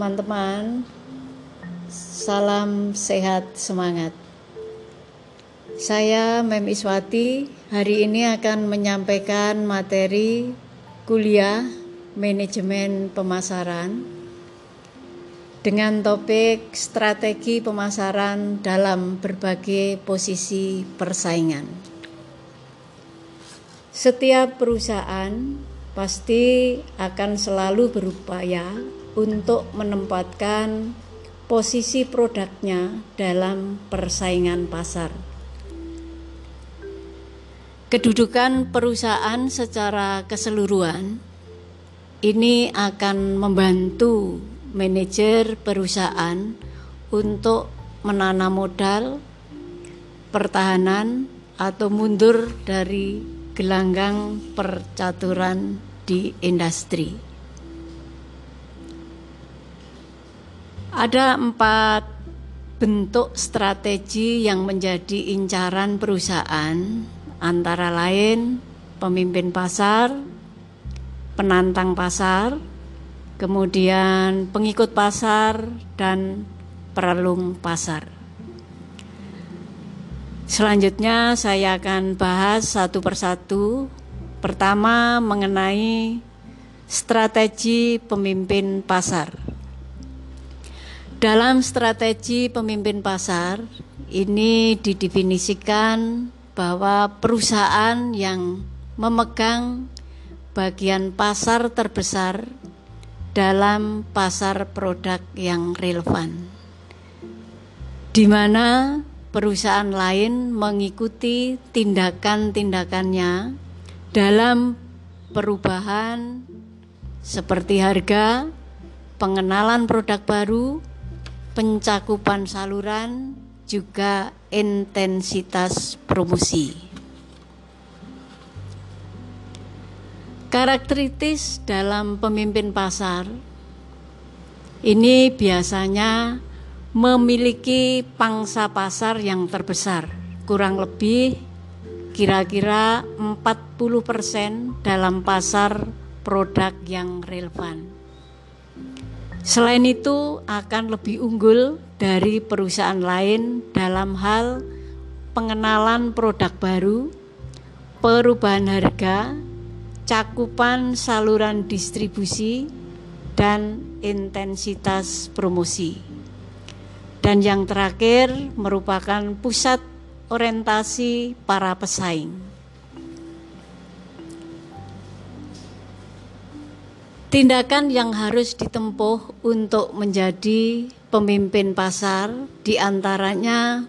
Teman-teman, salam sehat semangat. Saya Mem Iswati hari ini akan menyampaikan materi kuliah manajemen pemasaran dengan topik strategi pemasaran dalam berbagai posisi persaingan. Setiap perusahaan pasti akan selalu berupaya untuk menempatkan posisi produknya dalam persaingan pasar. Kedudukan perusahaan secara keseluruhan ini akan membantu manajer perusahaan untuk menanam modal, pertahanan, atau mundur dari gelanggang percaturan di industri. Ada empat bentuk strategi yang menjadi incaran perusahaan, antara lain pemimpin pasar, penantang pasar, kemudian pengikut pasar, dan peralung pasar. Selanjutnya, saya akan bahas satu persatu. Pertama, mengenai strategi pemimpin pasar. Dalam strategi pemimpin pasar, ini didefinisikan bahwa perusahaan yang memegang bagian pasar terbesar dalam pasar produk yang relevan, di mana perusahaan lain mengikuti tindakan-tindakannya dalam perubahan seperti harga, pengenalan produk baru, pencakupan saluran, juga intensitas promosi. Karakteristis dalam pemimpin pasar ini biasanya memiliki pangsa pasar yang terbesar, kurang lebih kira-kira 40% dalam pasar produk yang relevan. Selain itu, akan lebih unggul dari perusahaan lain dalam hal pengenalan produk baru, perubahan harga, cakupan saluran distribusi, dan intensitas promosi. Dan yang terakhir merupakan pusat orientasi para pesaing. Tindakan yang harus ditempuh untuk menjadi pemimpin pasar di antaranya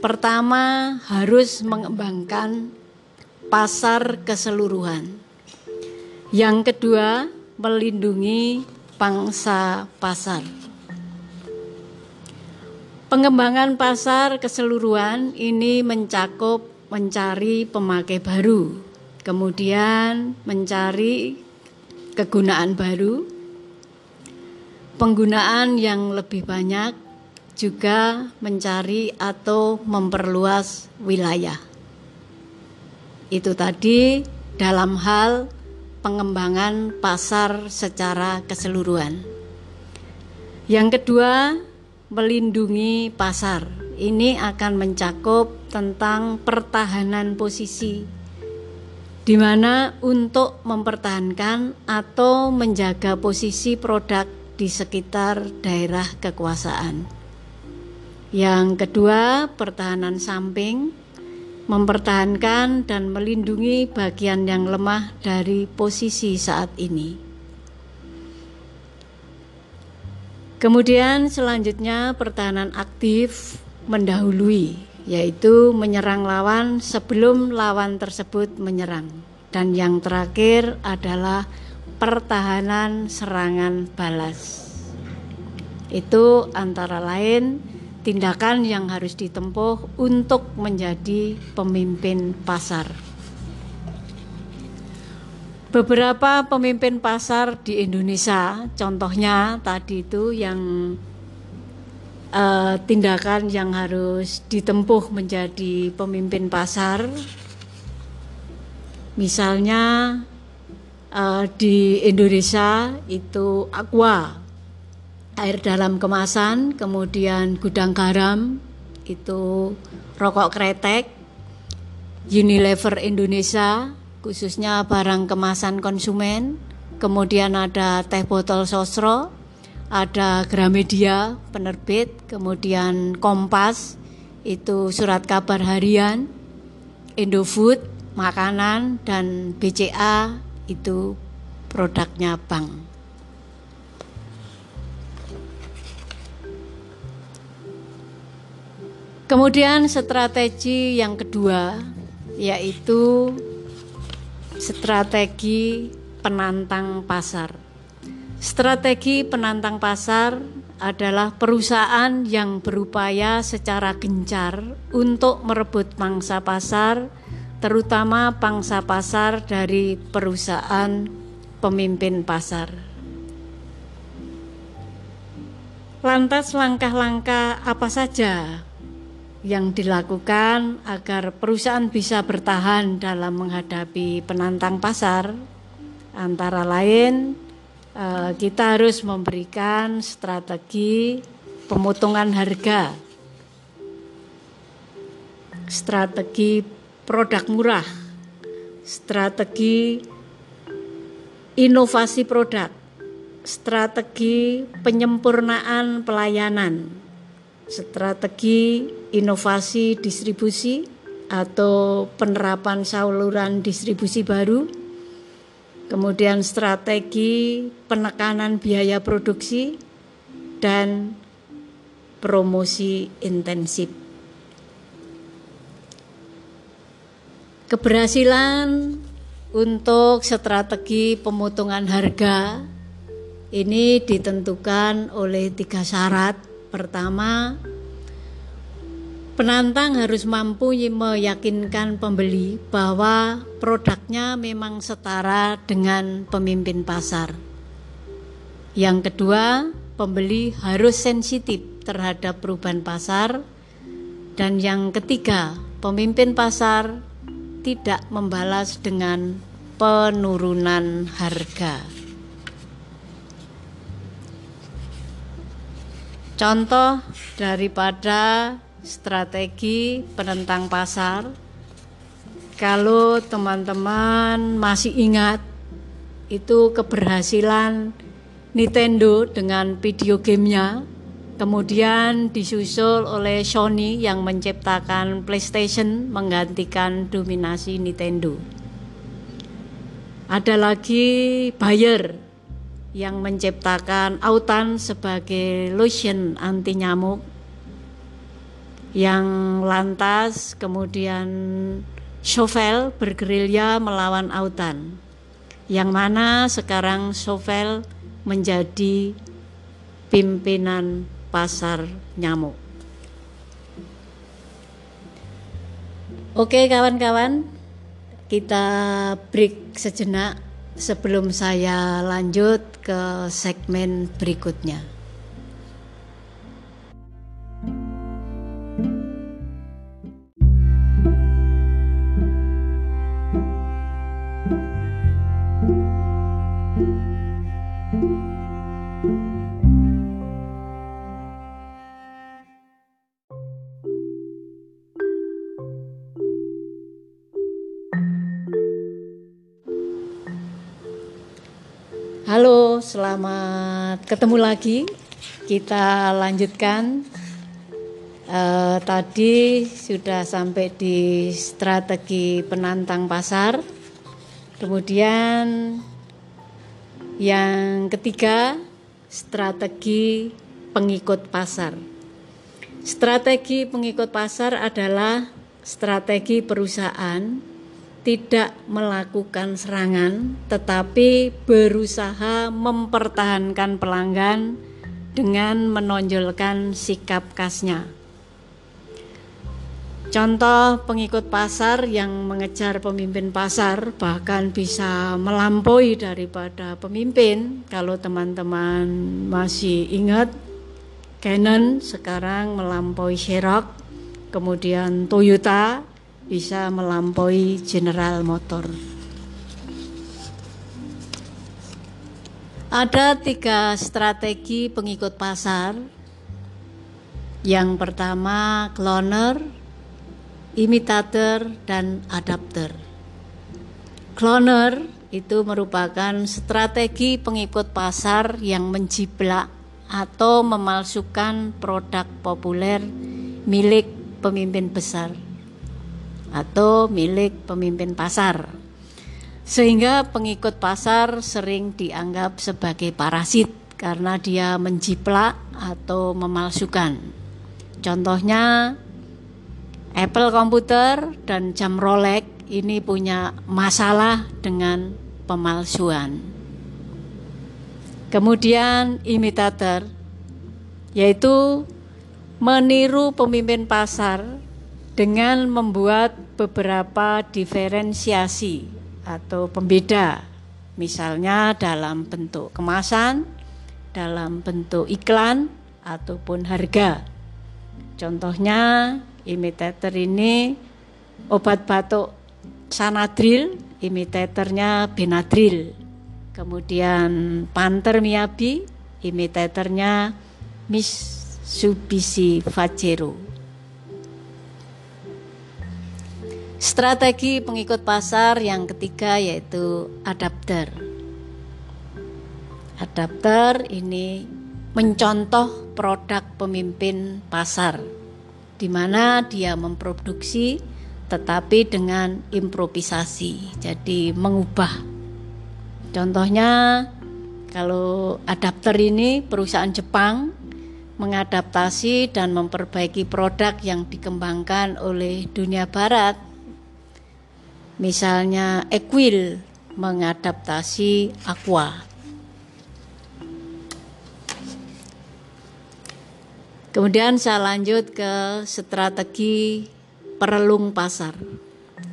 pertama harus mengembangkan pasar keseluruhan. Yang kedua, melindungi pangsa pasar. Pengembangan pasar keseluruhan ini mencakup mencari pemakai baru, kemudian mencari kegunaan baru, penggunaan yang lebih banyak, juga mencari atau memperluas wilayah. Itu tadi dalam hal pengembangan pasar secara keseluruhan. Yang kedua, melindungi pasar. Ini akan mencakup tentang pertahanan posisi di mana untuk mempertahankan atau menjaga posisi produk di sekitar daerah kekuasaan. Yang kedua, pertahanan samping, mempertahankan dan melindungi bagian yang lemah dari posisi saat ini. Kemudian selanjutnya pertahanan aktif mendahului yaitu menyerang lawan sebelum lawan tersebut menyerang. Dan yang terakhir adalah pertahanan serangan balas. Itu antara lain tindakan yang harus ditempuh untuk menjadi pemimpin pasar. Beberapa pemimpin pasar di Indonesia, contohnya tadi itu yang uh, tindakan yang harus ditempuh menjadi pemimpin pasar. Misalnya uh, di Indonesia itu Aqua air dalam kemasan, kemudian gudang garam, itu rokok kretek, Unilever Indonesia, khususnya barang kemasan konsumen, kemudian ada teh botol sosro, ada Gramedia penerbit, kemudian Kompas, itu surat kabar harian, Indofood, makanan, dan BCA itu produknya bank. Kemudian strategi yang kedua yaitu strategi penantang pasar. Strategi penantang pasar adalah perusahaan yang berupaya secara gencar untuk merebut pangsa pasar, terutama pangsa pasar dari perusahaan pemimpin pasar. Lantas langkah-langkah apa saja yang dilakukan agar perusahaan bisa bertahan dalam menghadapi penantang pasar antara lain eh, kita harus memberikan strategi pemotongan harga. Strategi produk murah. Strategi inovasi produk. Strategi penyempurnaan pelayanan. Strategi inovasi distribusi atau penerapan saluran distribusi baru, kemudian strategi penekanan biaya produksi, dan promosi intensif. Keberhasilan untuk strategi pemotongan harga ini ditentukan oleh tiga syarat Pertama, penantang harus mampu meyakinkan pembeli bahwa produknya memang setara dengan pemimpin pasar. Yang kedua, pembeli harus sensitif terhadap perubahan pasar. Dan yang ketiga, pemimpin pasar tidak membalas dengan penurunan harga. Contoh daripada strategi penentang pasar, kalau teman-teman masih ingat, itu keberhasilan Nintendo dengan video gamenya, kemudian disusul oleh Sony yang menciptakan PlayStation menggantikan dominasi Nintendo. Ada lagi Bayer yang menciptakan autan sebagai lotion anti nyamuk yang lantas kemudian Sovel bergerilya melawan autan yang mana sekarang Sovel menjadi pimpinan pasar nyamuk. Oke kawan-kawan, kita break sejenak sebelum saya lanjut ke segmen berikutnya. Halo, selamat ketemu lagi. Kita lanjutkan. Uh, tadi sudah sampai di strategi penantang pasar. Kemudian yang ketiga, strategi pengikut pasar. Strategi pengikut pasar adalah strategi perusahaan tidak melakukan serangan, tetapi berusaha mempertahankan pelanggan dengan menonjolkan sikap khasnya. Contoh pengikut pasar yang mengejar pemimpin pasar bahkan bisa melampaui daripada pemimpin. Kalau teman-teman masih ingat, Canon sekarang melampaui Xerox, kemudian Toyota bisa melampaui General Motor. Ada tiga strategi pengikut pasar. Yang pertama, cloner, imitator, dan adapter. Cloner itu merupakan strategi pengikut pasar yang menjiplak atau memalsukan produk populer milik pemimpin besar atau milik pemimpin pasar. Sehingga pengikut pasar sering dianggap sebagai parasit karena dia menjiplak atau memalsukan. Contohnya Apple komputer dan jam Rolex ini punya masalah dengan pemalsuan. Kemudian imitator yaitu meniru pemimpin pasar dengan membuat beberapa diferensiasi atau pembeda. Misalnya dalam bentuk kemasan, dalam bentuk iklan ataupun harga. Contohnya imitator ini obat batuk Sanadril, imitatornya Benadryl. Kemudian Panther Miyabi, imitatornya Mitsubishi Pajero. Strategi pengikut pasar yang ketiga yaitu adapter. Adapter ini mencontoh produk pemimpin pasar di mana dia memproduksi tetapi dengan improvisasi. Jadi mengubah. Contohnya kalau adapter ini perusahaan Jepang mengadaptasi dan memperbaiki produk yang dikembangkan oleh dunia barat. Misalnya Equil mengadaptasi Aqua. Kemudian saya lanjut ke strategi perelung pasar.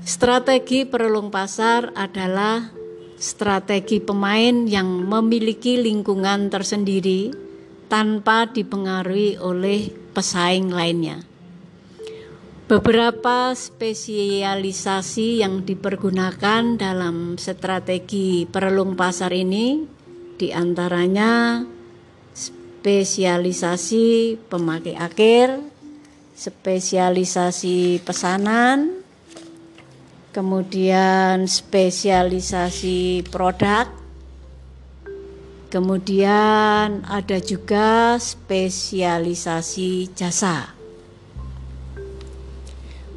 Strategi perelung pasar adalah strategi pemain yang memiliki lingkungan tersendiri tanpa dipengaruhi oleh pesaing lainnya. Beberapa spesialisasi yang dipergunakan dalam strategi perelung pasar ini di antaranya spesialisasi pemakai akhir, spesialisasi pesanan, kemudian spesialisasi produk, kemudian ada juga spesialisasi jasa.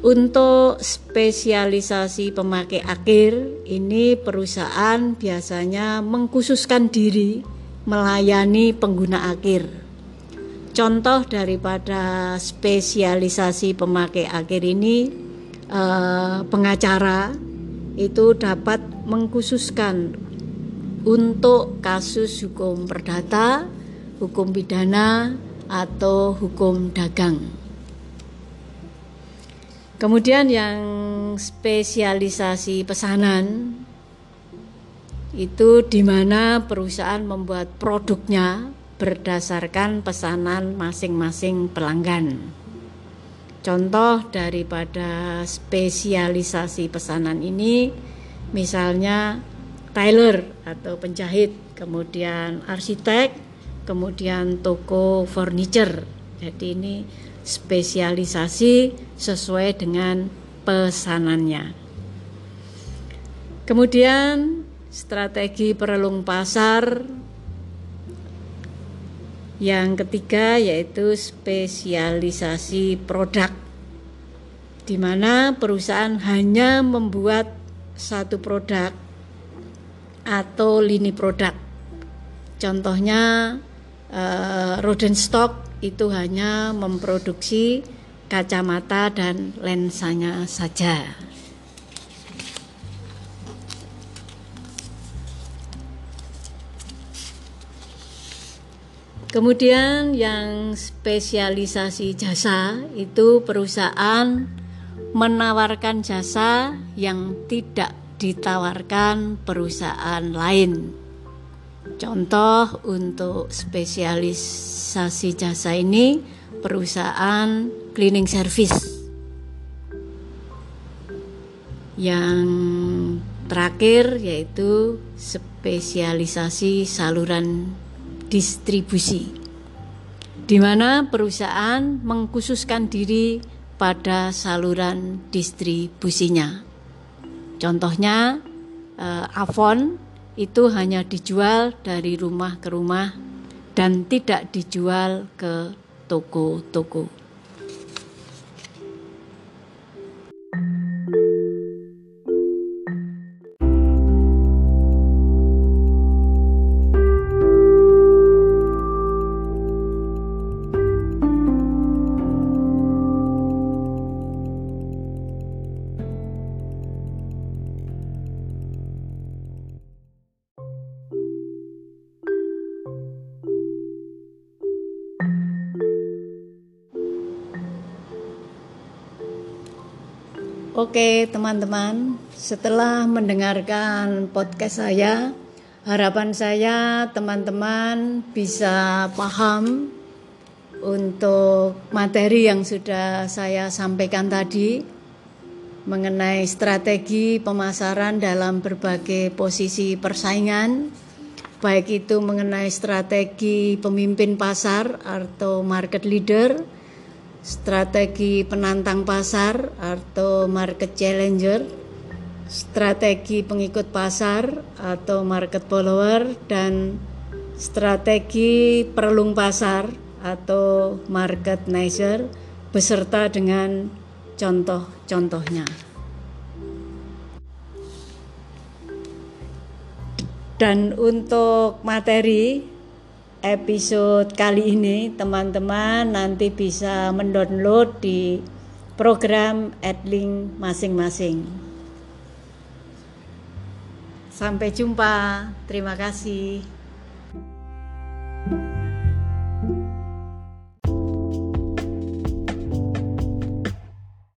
Untuk spesialisasi pemakai akhir, ini perusahaan biasanya mengkhususkan diri melayani pengguna akhir contoh daripada spesialisasi pemakai akhir ini eh, pengacara itu dapat mengkhususkan untuk kasus hukum perdata, hukum pidana atau hukum dagang. Kemudian yang spesialisasi pesanan itu di mana perusahaan membuat produknya berdasarkan pesanan masing-masing pelanggan. Contoh daripada spesialisasi pesanan ini misalnya tailor atau penjahit, kemudian arsitek, kemudian toko furniture. Jadi ini spesialisasi sesuai dengan pesanannya. Kemudian strategi perelung pasar yang ketiga yaitu spesialisasi produk di mana perusahaan hanya membuat satu produk atau lini produk. Contohnya eh, Rodenstock itu hanya memproduksi kacamata dan lensanya saja. Kemudian yang spesialisasi jasa itu perusahaan menawarkan jasa yang tidak ditawarkan perusahaan lain. Contoh untuk spesialisasi jasa ini perusahaan cleaning service yang terakhir yaitu spesialisasi saluran distribusi di mana perusahaan mengkhususkan diri pada saluran distribusinya. Contohnya eh, Avon itu hanya dijual dari rumah ke rumah dan tidak dijual ke toko-toko. Oke, teman-teman, setelah mendengarkan podcast saya, harapan saya teman-teman bisa paham untuk materi yang sudah saya sampaikan tadi mengenai strategi pemasaran dalam berbagai posisi persaingan, baik itu mengenai strategi pemimpin pasar atau market leader strategi penantang pasar atau market challenger, strategi pengikut pasar atau market follower, dan strategi perlung pasar atau market nicer beserta dengan contoh-contohnya. Dan untuk materi episode kali ini teman-teman nanti bisa mendownload di program Adlink masing-masing. Sampai jumpa. Terima kasih.